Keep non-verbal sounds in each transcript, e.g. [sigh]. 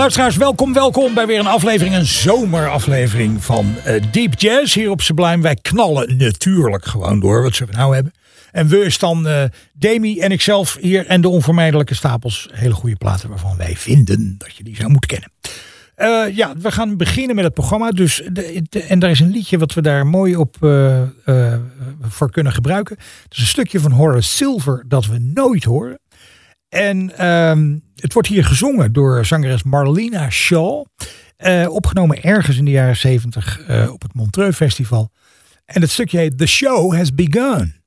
Luisteraars, welkom, welkom bij weer een aflevering, een zomeraflevering van eh, Deep Jazz hier op Sublime. Wij knallen natuurlijk gewoon door, wat zullen we nou hebben? En we is dan uh, Demi en ikzelf hier en de onvermijdelijke stapels. Hele goede platen waarvan wij vinden dat je die zou moeten kennen. Uh, ja, we gaan beginnen met het programma. Dus en daar is een liedje wat we daar mooi op voor kunnen gebruiken. Het is een stukje van Horace Silver dat we nooit horen. En um, het wordt hier gezongen door zangeres Marlena Shaw. opgenomen ergens in de jaren 70 op het Montreux Festival. En het stukje heet The Show Has Begun.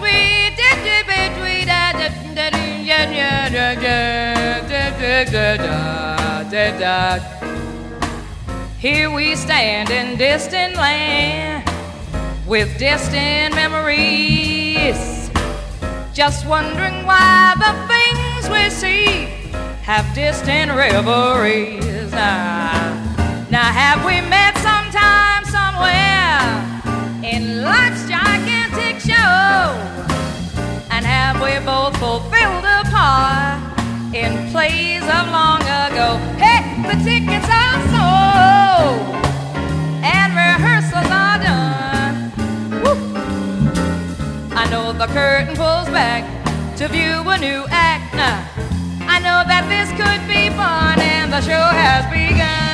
we did Here we stand in distant land with distant memories, just wondering why the things we see have distant reveries. Now, have we met sometime somewhere in life's gigantic show? Have we both fulfilled a part in plays of long ago? Hey, the tickets are sold and rehearsals are done. Woo. I know the curtain pulls back to view a new act. Now, I know that this could be fun and the show has begun.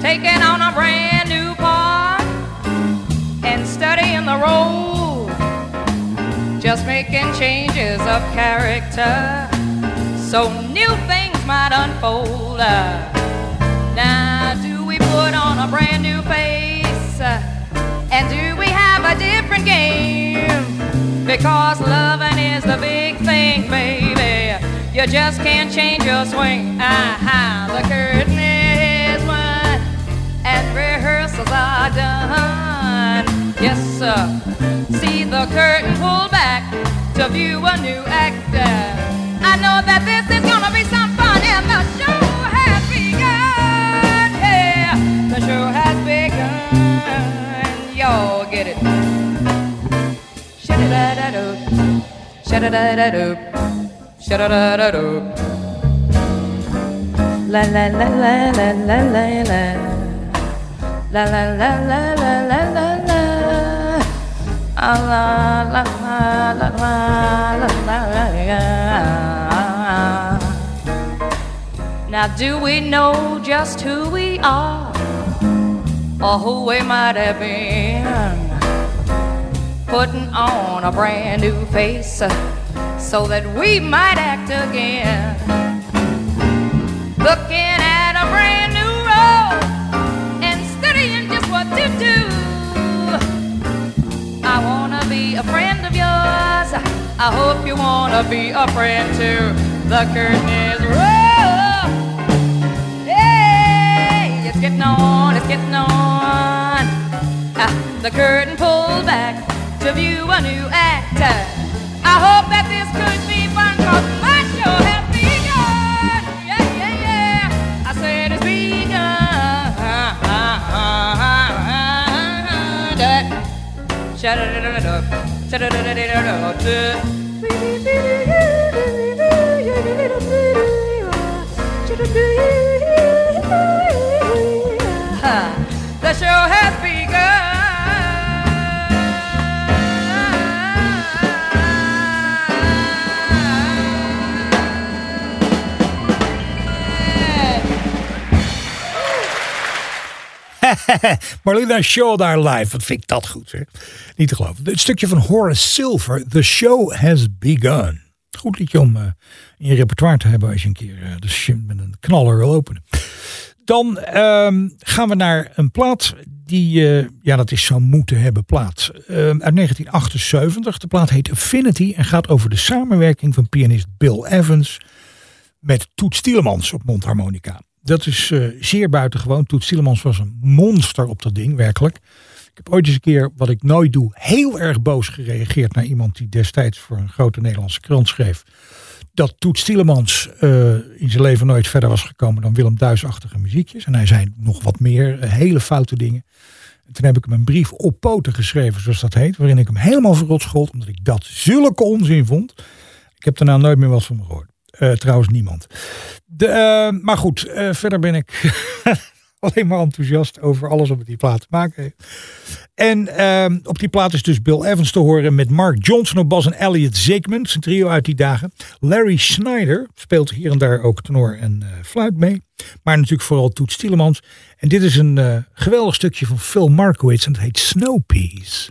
Taking on a brand new part and studying the role, just making changes of character so new things might unfold. Now, do we put on a brand new face? And do we have a different game? Because loving is the big thing, baby. You just can't change your swing. Aha, the curtain is wide and rehearsals are done. Yes, sir. See the curtain pulled back to view a new actor. I know that this is gonna be some fun, and the show has begun. Yeah, the show has begun. Y'all get it. Shut-a-da-da-do. Shut-a-da-da-do. Shut-a-da-da-do. La la la la la la la la. La la la la la la la la. Ah, la la la la la la la la. Now do we know just who we are? Or who we might have been? Putting on a brand new face so that we might act again. Looking at a brand new role and studying just what to do. I wanna be a friend of yours. I hope you wanna be a friend too. The curtain is rolled. Hey, it's getting on, it's getting on. Ah, the curtain pulled back to view a new actor. I hope that this Sha-da-da-da-da-da. Sha-da-da-da-da-da. [laughs] Marlena Shaw daar live. Wat vind ik dat goed, hè? Niet te geloven. Het stukje van Horace Silver. The show has begun. Goed liedje om uh, in je repertoire te hebben als je een keer uh, de met een knaller wil openen. Dan um, gaan we naar een plaat die, uh, ja, dat is zo moeten hebben plaat. uit 1978. De plaat heet Affinity en gaat over de samenwerking van pianist Bill Evans met Toet Stielemans op mondharmonica. Dat is uh, zeer buitengewoon. Toet Stielemans was een monster op dat ding, werkelijk. Ik heb ooit eens een keer, wat ik nooit doe, heel erg boos gereageerd naar iemand die destijds voor een grote Nederlandse krant schreef. Dat Toet Stielemans uh, in zijn leven nooit verder was gekomen dan Willem Duisachtige muziekjes. En hij zei nog wat meer, uh, hele foute dingen. En toen heb ik hem een brief op poten geschreven, zoals dat heet. Waarin ik hem helemaal verrot schold, omdat ik dat zulke onzin vond. Ik heb daarna nooit meer wat van me gehoord. Uh, trouwens niemand. De, uh, maar goed, uh, verder ben ik [laughs] alleen maar enthousiast over alles wat die plaat te maken heeft. En op die plaat is dus Bill Evans te horen met Mark Johnson op bas en Elliot Zeekman. Zijn trio uit die dagen. Larry Snyder speelt hier en daar ook tenor en fluit mee. Maar natuurlijk vooral Toet Stielemans. En dit is een geweldig stukje van Phil Markowitz en het heet Snow Peas.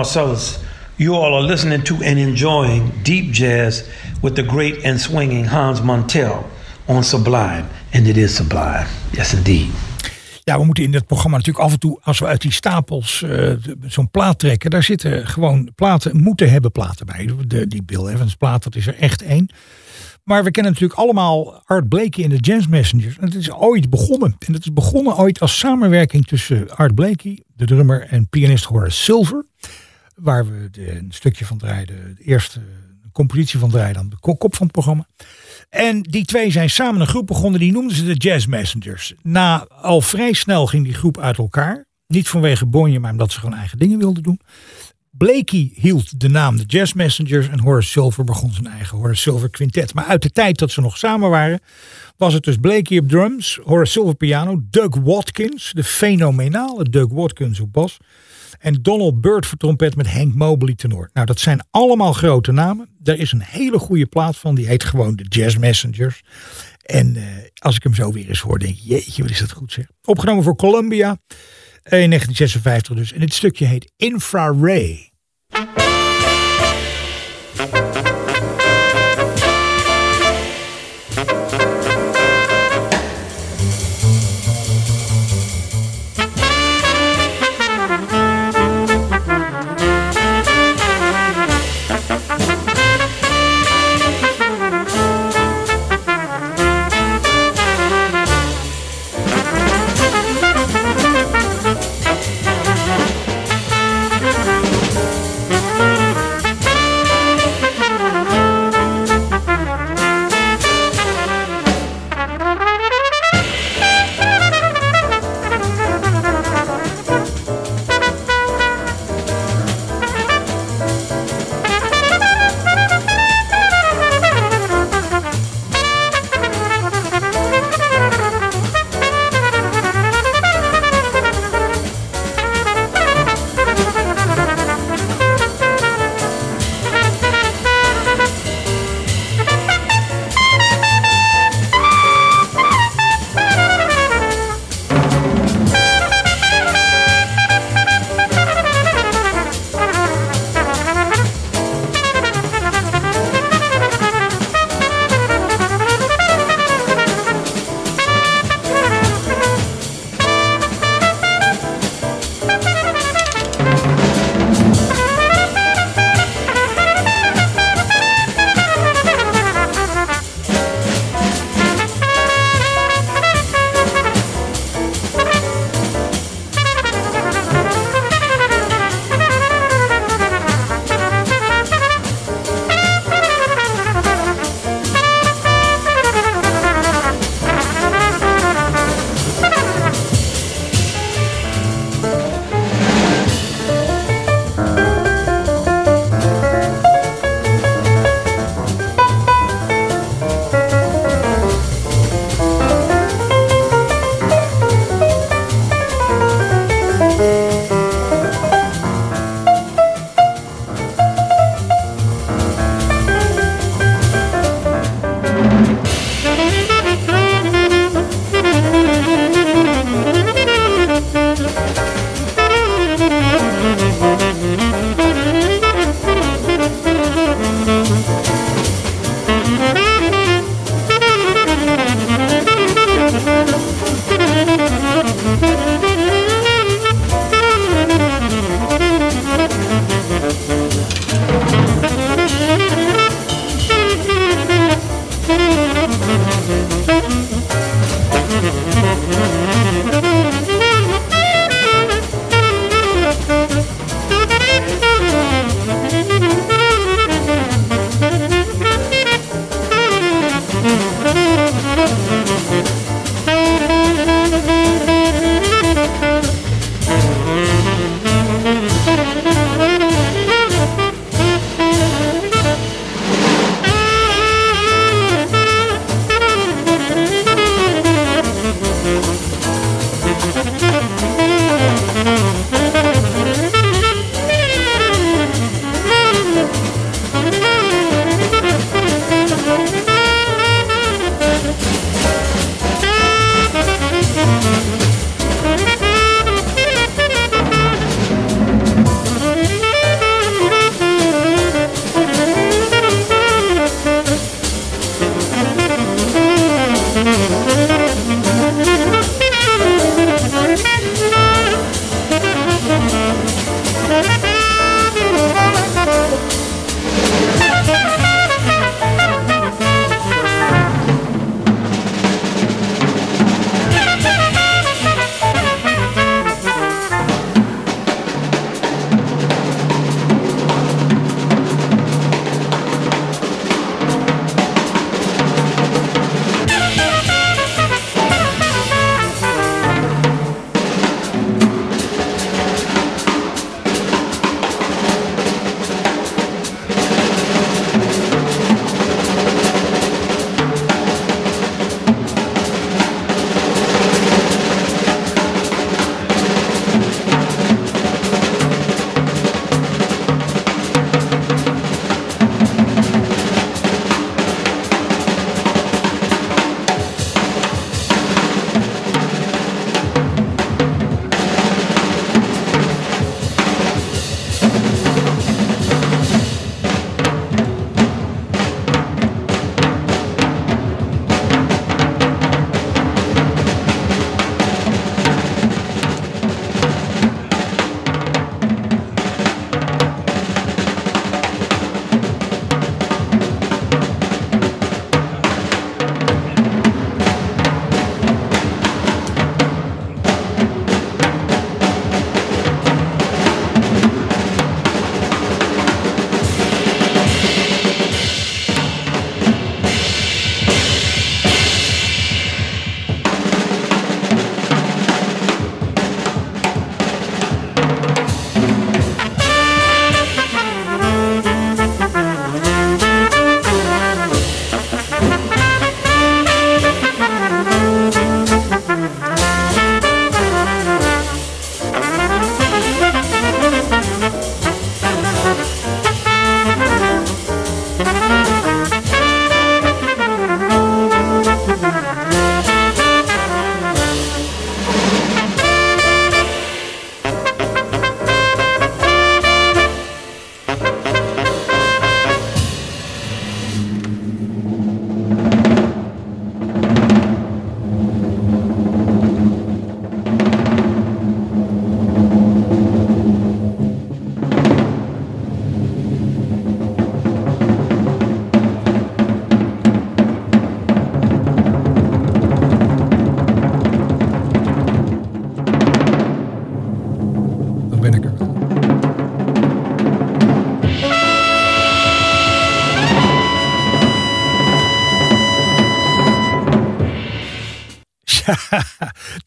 Marcellus. You all are listening to and enjoying deep jazz with the great and swinging Hans Montel on Sublime. And it is Sublime. Yes, indeed. Ja, we moeten in dit programma natuurlijk af en toe, als we uit die stapels uh, zo'n plaat trekken, daar zitten gewoon platen, moeten hebben platen bij. De, die Bill Evans plaat, dat is er echt één. Maar we kennen natuurlijk allemaal Art Blakey in de Jazz Messengers. En het is ooit begonnen. En het is begonnen ooit als samenwerking tussen Art Blakey, de drummer, en pianist Horace Silver. Waar we een stukje van draaiden, de eerste compositie van draaiden, dan de kop van het programma. En die twee zijn samen een groep begonnen, die noemden ze de Jazz Messengers. Na al vrij snel ging die groep uit elkaar. Niet vanwege Bonje, maar omdat ze gewoon eigen dingen wilden doen. Blakey hield de naam de Jazz Messengers en Horace Silver begon zijn eigen Horace Silver Quintet. Maar uit de tijd dat ze nog samen waren, was het dus Blakey op drums, Horace Silver piano, Doug Watkins, de fenomenale Doug Watkins op bas. En Donald Byrd voor trompet met Hank Mobley tenor. Nou, dat zijn allemaal grote namen. Er is een hele goede plaat van, die heet gewoon de Jazz Messengers. En uh, als ik hem zo weer eens hoor, denk ik, jeetje, wat is dat goed zeg. Opgenomen voor Columbia in 1956 dus. En dit stukje heet Infraray.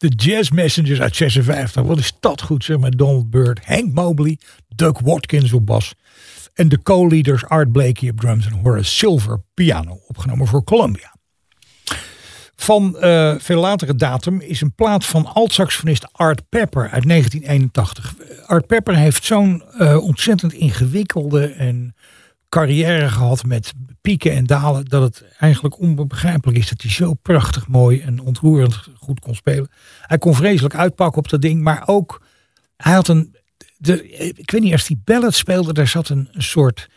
De Jazz Messengers uit 56. Wat is dat goed zeg maar. Donald Byrd, Hank Mobley, Doug Watkins op bas. En de co-leaders Art Blakey op drums en Horace Silver piano. Opgenomen voor Columbia. Van uh, veel latere datum is een plaat van alt-saxofonist Art Pepper uit 1981. Art Pepper heeft zo'n uh, ontzettend ingewikkelde en carrière gehad met pieken en dalen. Dat het eigenlijk onbegrijpelijk is dat hij zo prachtig mooi en ontroerend goed kon spelen. Hij kon vreselijk uitpakken op dat ding. Maar ook, hij had een, de, ik weet niet, als hij ballad speelde, daar zat een, soort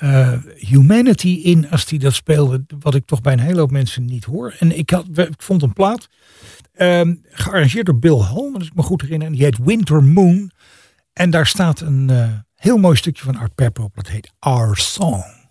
uh, humanity in als hij dat speelde. Wat ik toch bij een hele hoop mensen niet hoor. En ik, had, ik vond een plaat, uh, gearrangeerd door Bill Holm, als ik me goed herinner. En die heet Winter Moon. En daar staat een... Uh, Heel mooi stukje van Art Pepper op. Dat heet Our Song.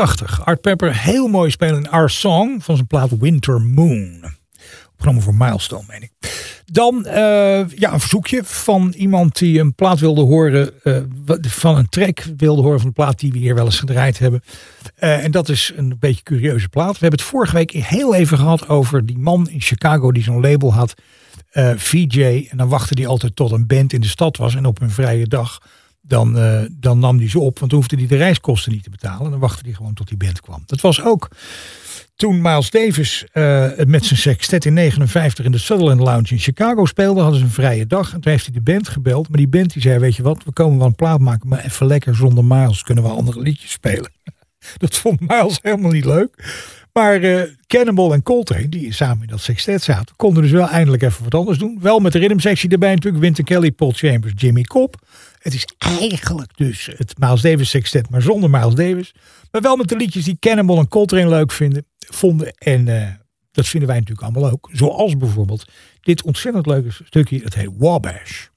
Prachtig. Art Pepper, heel mooi spelen in Our Song van zijn plaat Winter Moon. Opgenomen voor Milestone, meen ik. Dan eh, ja, een verzoekje van iemand die een plaat wilde horen. eh, van een track wilde horen van een plaat die we hier wel eens gedraaid hebben. Eh, en dat is een beetje een curieuze plaat. We hebben het vorige week heel even gehad over die man in Chicago die zo'n label had. VJ. En dan wachtte hij altijd tot een band in de stad was. En op een vrije dag dan, eh, dan nam hij ze op. Want dan hoefde hij de reiskosten niet te betalen. Dan wachtte hij gewoon tot die band kwam. Dat was ook toen Miles Davis het met zijn sextet in 59 in de Sutherland Lounge in Chicago speelde, hadden ze een vrije dag. En toen heeft hij de band gebeld. Maar die band die zei, weet je wat, we komen wel een plaat maken, maar even lekker zonder Miles kunnen we andere liedjes spelen. [laughs] Dat vond Miles helemaal niet leuk. Maar eh, Cannonball en Coltrane, die samen in dat sextet zaten, konden dus wel eindelijk even wat anders doen. Wel met de rhythmsectie erbij natuurlijk. Winter Kelly, Paul Chambers, Jimmy Cobb. Het is eigenlijk dus het Miles Davis sextet, maar zonder Miles Davis. Maar wel met de liedjes die Cannonball en Coltrane leuk vinden, vonden. En eh, dat vinden wij natuurlijk allemaal ook. Zoals bijvoorbeeld dit ontzettend leuke stukje. Het heet Wabash.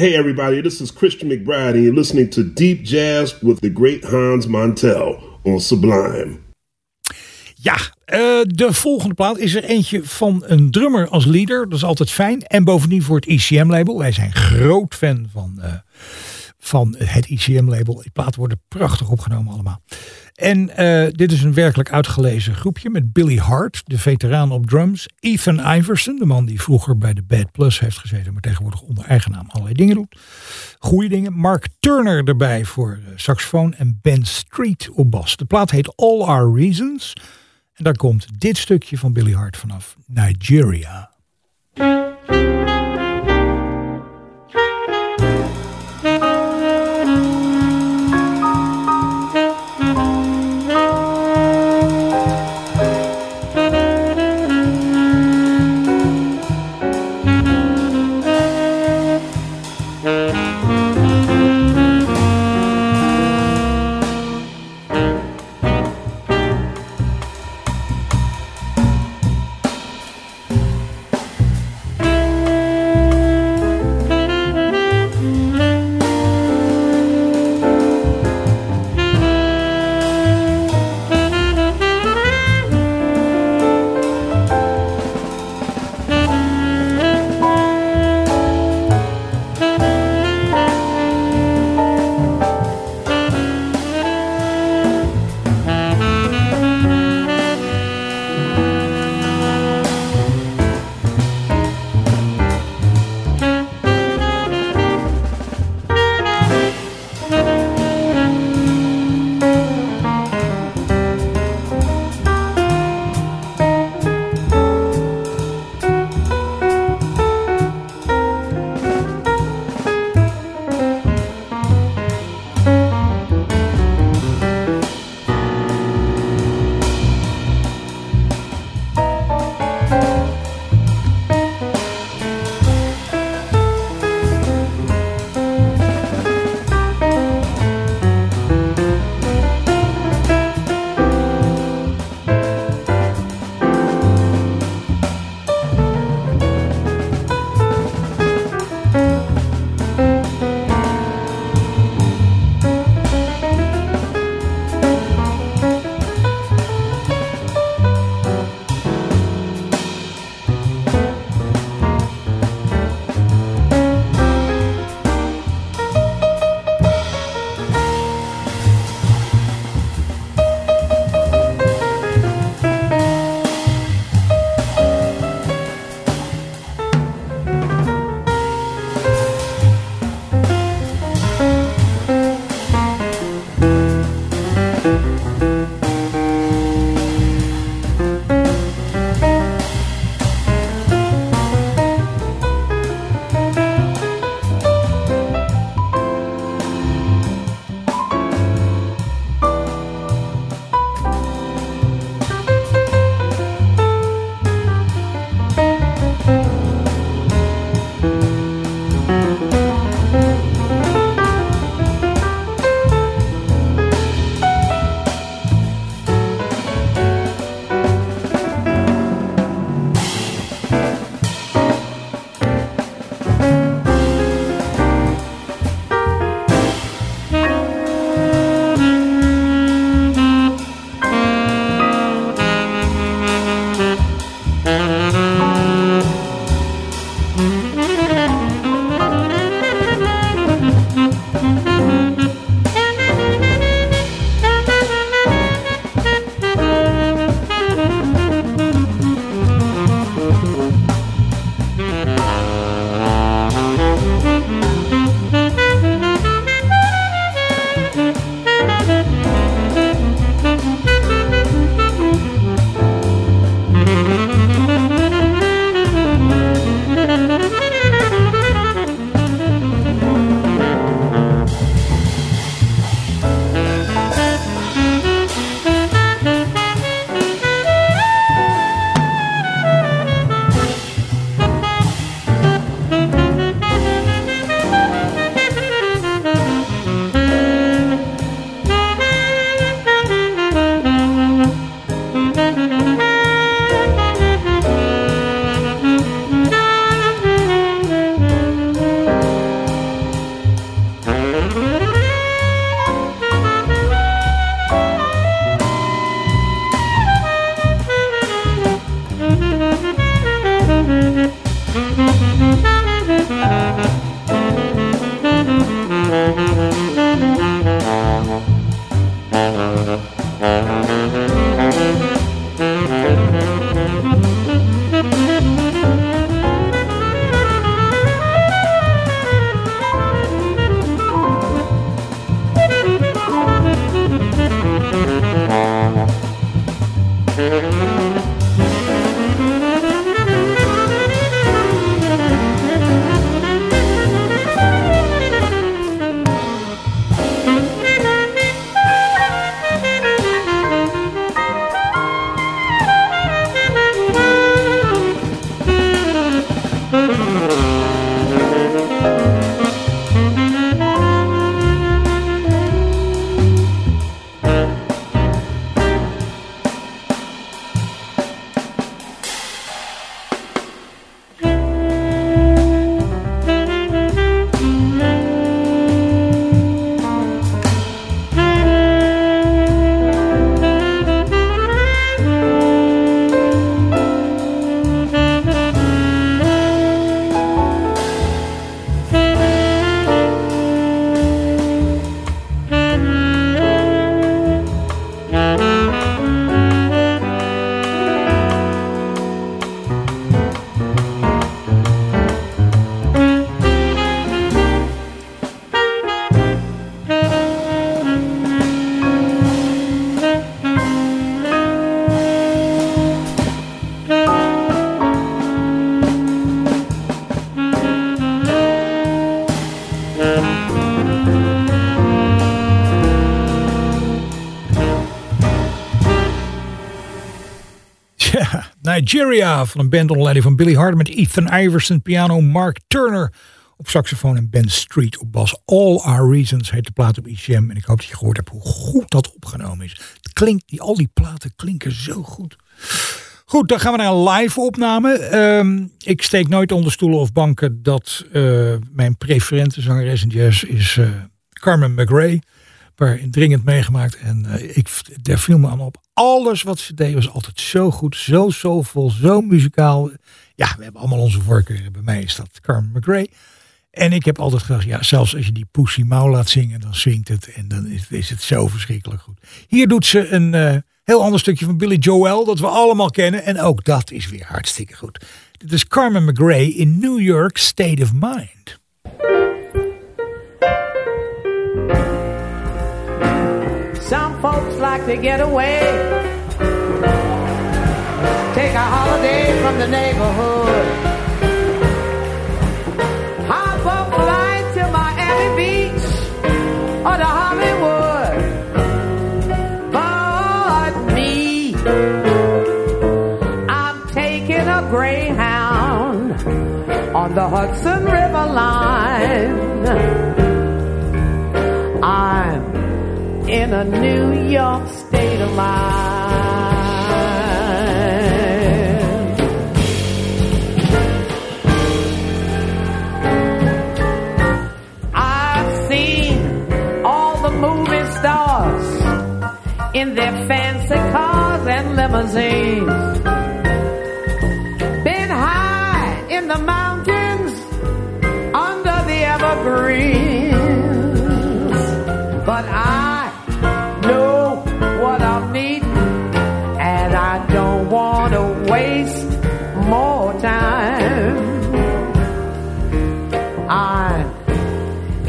Hey everybody, this is Christian McBride and you're listening to Deep Jazz with the great Hans Montel on Sublime. Ja, uh, de volgende plaat is er eentje van een drummer als leader. Dat is altijd fijn. En bovendien voor het ICM-label. Wij zijn groot fan van, uh, van het ICM-label. Die platen worden prachtig opgenomen allemaal. En uh, dit is een werkelijk uitgelezen groepje met Billy Hart, de veteraan op drums. Ethan Iverson, de man die vroeger bij de Bad Plus heeft gezeten, maar tegenwoordig onder eigen naam allerlei dingen doet. Goede dingen. Mark Turner erbij voor saxofoon en Ben Street op bas. De plaat heet All Our Reasons. En daar komt dit stukje van Billy Hart vanaf Nigeria. Van een band onder leiding van Billy Hart met Ethan Iverson piano, Mark Turner op saxofoon en Ben Street op bas. All Our Reasons heet de plaat op ICM en ik hoop dat je gehoord hebt hoe goed dat opgenomen is. Het klinkt, die, al die platen klinken zo goed. Goed, dan gaan we naar een live opname. Ehm, ik steek nooit onder stoelen of banken dat uh, mijn preferente zangeres in jazz is uh, Carmen McRae. Waar dringend meegemaakt. En uh, ik, daar viel me aan op. Alles wat ze deed was altijd zo goed, zo soulvol, zo muzikaal. Ja, we hebben allemaal onze voorkeuren. Bij mij is dat Carmen McRae. En ik heb altijd gedacht, ja, zelfs als je die Pussy Mau laat zingen, dan swingt het. En dan is, is het zo verschrikkelijk goed. Hier doet ze een Heel ander stukje van Billy Joel dat we allemaal kennen. En ook dat is weer hartstikke goed. Dit is Carmen McRae in New York State of Mind. Folks like to get away. Take a holiday from the neighborhood. Hop a flight to Miami Beach or to Hollywood. But me, I'm taking a Greyhound on the Hudson River line. In a New York state of mind. I've seen all the movie stars in their fancy cars and limousines. Been high in the mountains under the evergreens. But I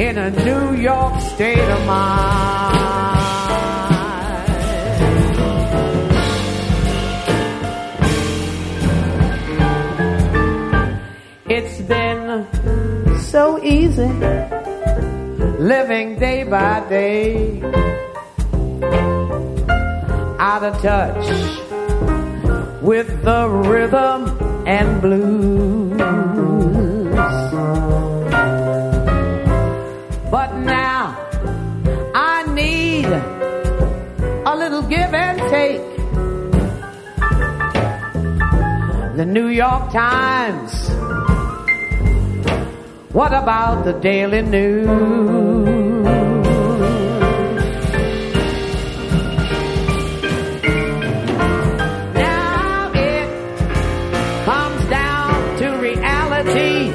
in a New York state of mind. It's been so easy living day by day, out of touch with the rhythm and blues. Give and take. The New York Times. What about the Daily News? Now it comes down to reality,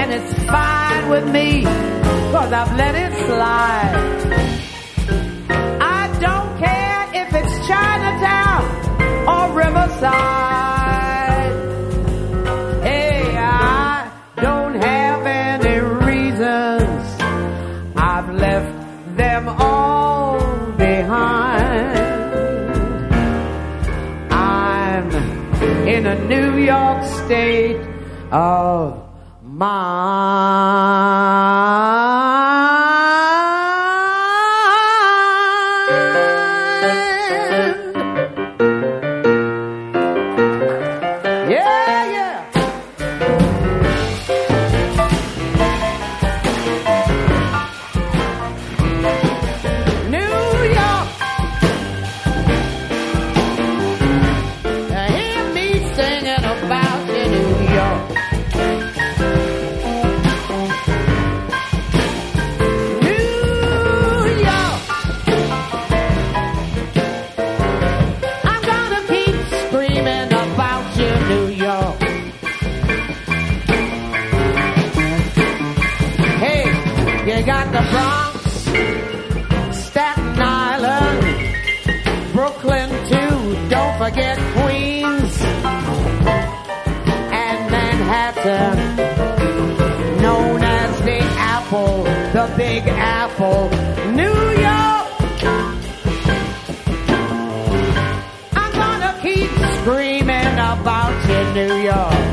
and it's fine with me, cause I've let it slide. Or Hey, I don't have any reasons. I've left them all behind. I'm in a New York state of mind. The Big Apple, New York. I'm gonna keep screaming about you, New York.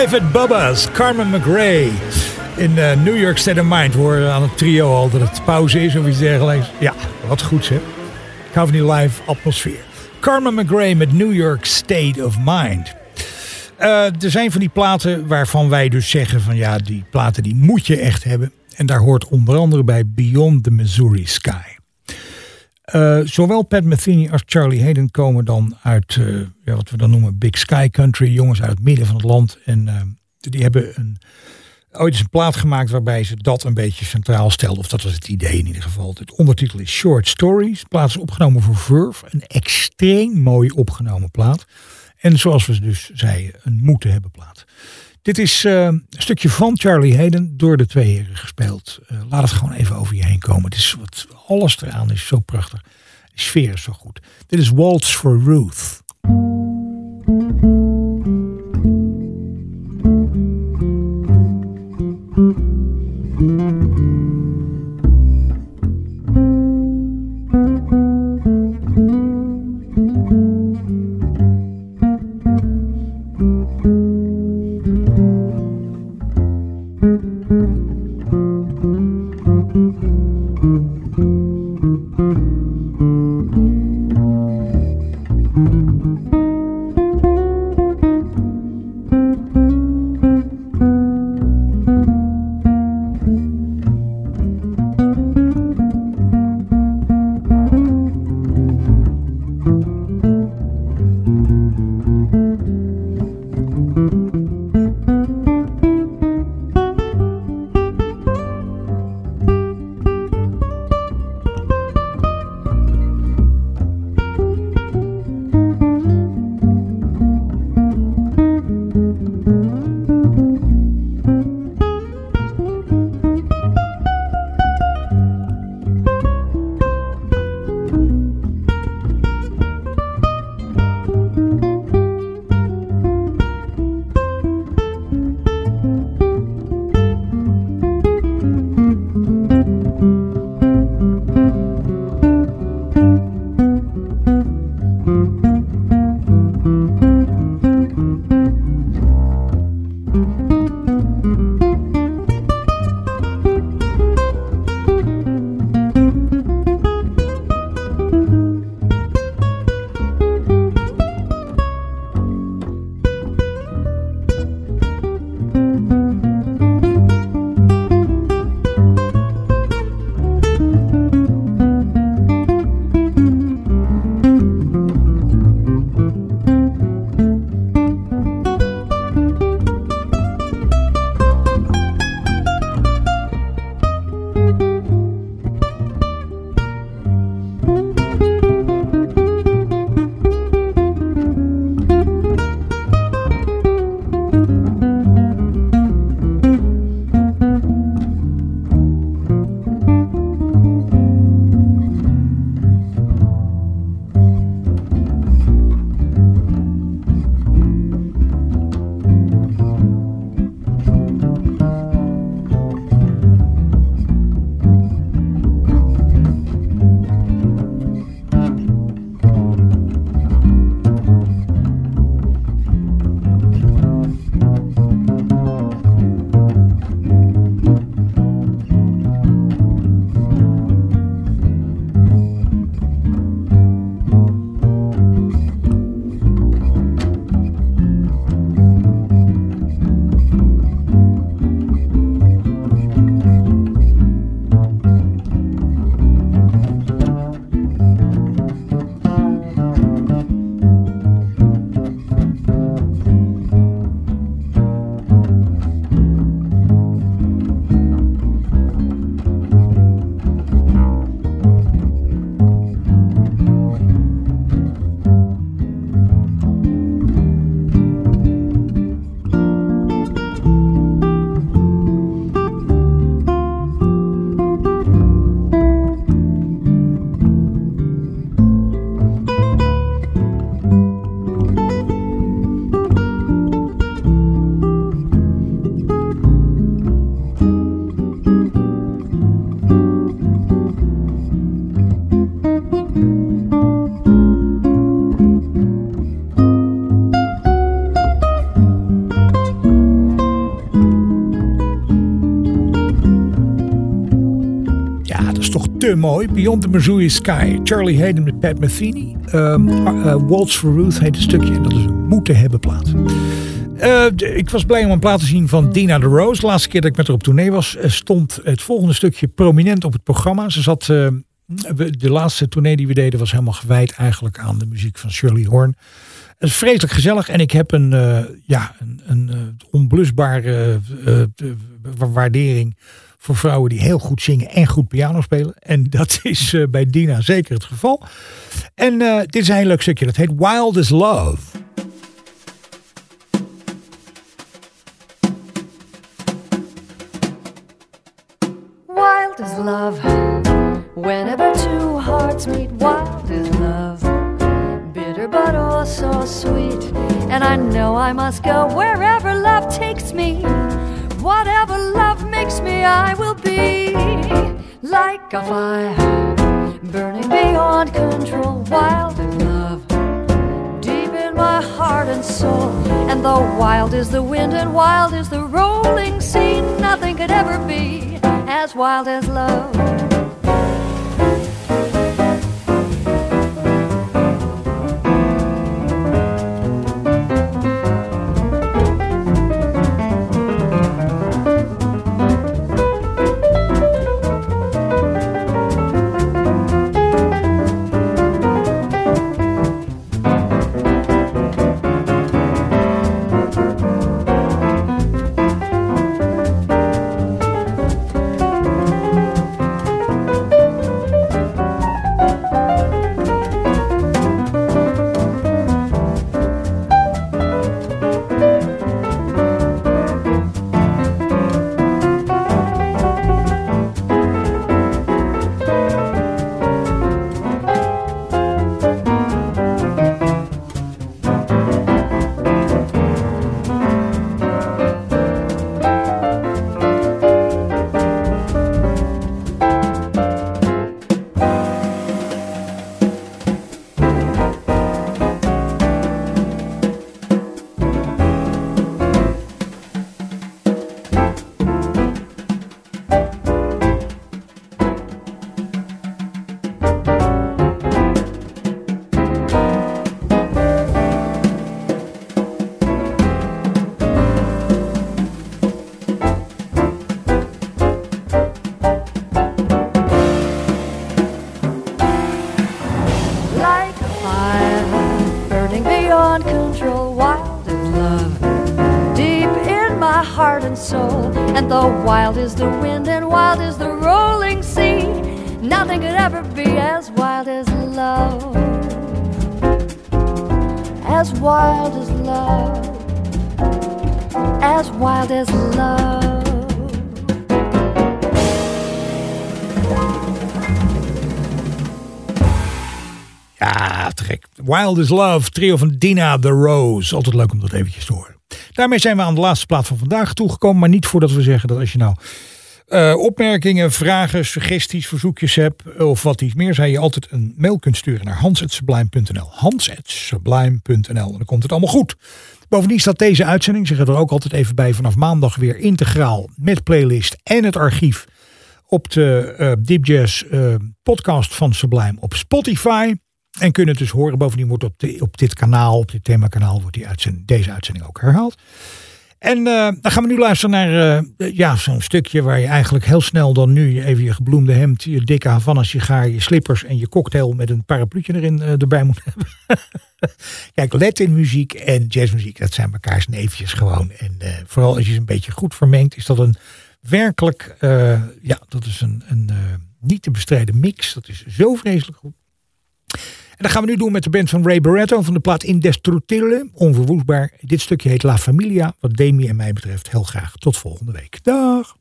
Live at Bubba's. Carmen McRae. In eh, New York State of Mind. We horen aan het trio al dat het pauze is of iets dergelijks. Ja, wat goed hè. Ik hou van die live atmosfeer. Carmen McRae met New York State of Mind. Eh, er zijn van die platen waarvan wij dus zeggen van ja, die platen die moet je echt hebben. En daar hoort onder andere bij Beyond the Missouri Sky. Eh, zowel Pat Metheny als Charlie Hayden komen dan uit eh, ja, wat we dan noemen Big Sky Country. Jongens uit het midden van het land. En eh, die hebben een, ooit eens een plaat gemaakt waarbij ze dat een beetje centraal stelden. Of dat was het idee in ieder geval. Het ondertitel is Short Stories. De plaat is opgenomen voor Verve. Een extreem mooi opgenomen plaat. En zoals we dus zeiden, een moeten hebben plaat. Dit is een stukje van Charlie Hayden door de twee heren gespeeld. Laat het gewoon even over je heen komen. Het is wat, alles eraan is zo prachtig. Sfeer is zo goed. Dit is Waltz for Ruth. Mooi. Beyond the Missouri Sky. Charlie Hayden met Pat Metheny. Um, Waltz for Ruth heet het stukje. En dat is een moeten hebben plaat. Uh, ik was blij om een plaat te zien van Dina de Rose. Laatste keer dat ik met haar op tournee was, stond het volgende stukje prominent op het programma. Ze zat, de laatste tournee die we deden was helemaal gewijd eigenlijk aan de muziek van Shirley Horn. Het is vreselijk gezellig en ik heb een, uh, ja, een, een onblusbare waardering voor vrouwen die heel goed zingen en goed piano spelen. En dat [laughs] is uh, bij Dina zeker het geval. En uh, dit is een heel leuk stukje. Dat heet Wild as Love. Wild as love. Whenever two hearts meet, wild is love. Bitter but oh so sweet. And I know I must go wherever love takes me. Whatever love me, I will be like a fire burning beyond control. Wild love, deep in my heart and soul. And though wild is the wind and wild is the rolling sea, nothing could ever be as wild as love. Wild Love, trio van Dina The Rose. Altijd leuk om dat eventjes te horen. Daarmee zijn we aan de laatste plaat van vandaag toegekomen. Maar niet voordat we zeggen dat als je nou uh, opmerkingen, vragen, suggesties, verzoekjes hebt of wat iets meer, zou je altijd een mail kunt sturen naar hans.sublime.nl. Hans.sublime.nl. En dan komt het allemaal goed. Bovendien staat deze uitzending, zeg er ook altijd even bij, vanaf maandag weer integraal met playlist en het archief op de uh, Deep Jazz uh, podcast van Sublime op Spotify. En kunnen het dus horen. Bovendien wordt op, op dit kanaal, op dit themakanaal, wordt die deze uitzending ook herhaald. En uh, dan gaan we nu luisteren naar uh, ja, zo'n stukje waar je eigenlijk heel snel dan nu even je gebloemde hemd, je dikke Havana sigaar, je slippers en je cocktail met een parapluutje erin uh, erbij moet hebben. [laughs] Kijk, Latin muziek en jazzmuziek, dat zijn mekaars neefjes gewoon. En vooral als je ze een beetje goed vermengt, is dat een werkelijk, ja, dat is een, een niet te bestrijden mix. Dat is zo vreselijk goed. En dat gaan we nu doen met de band van Ray Barretto van de plaat Indestructible. Onverwoestbaar. Dit stukje heet La Familia. Wat Demi en mij betreft heel graag. Tot volgende week. Dag.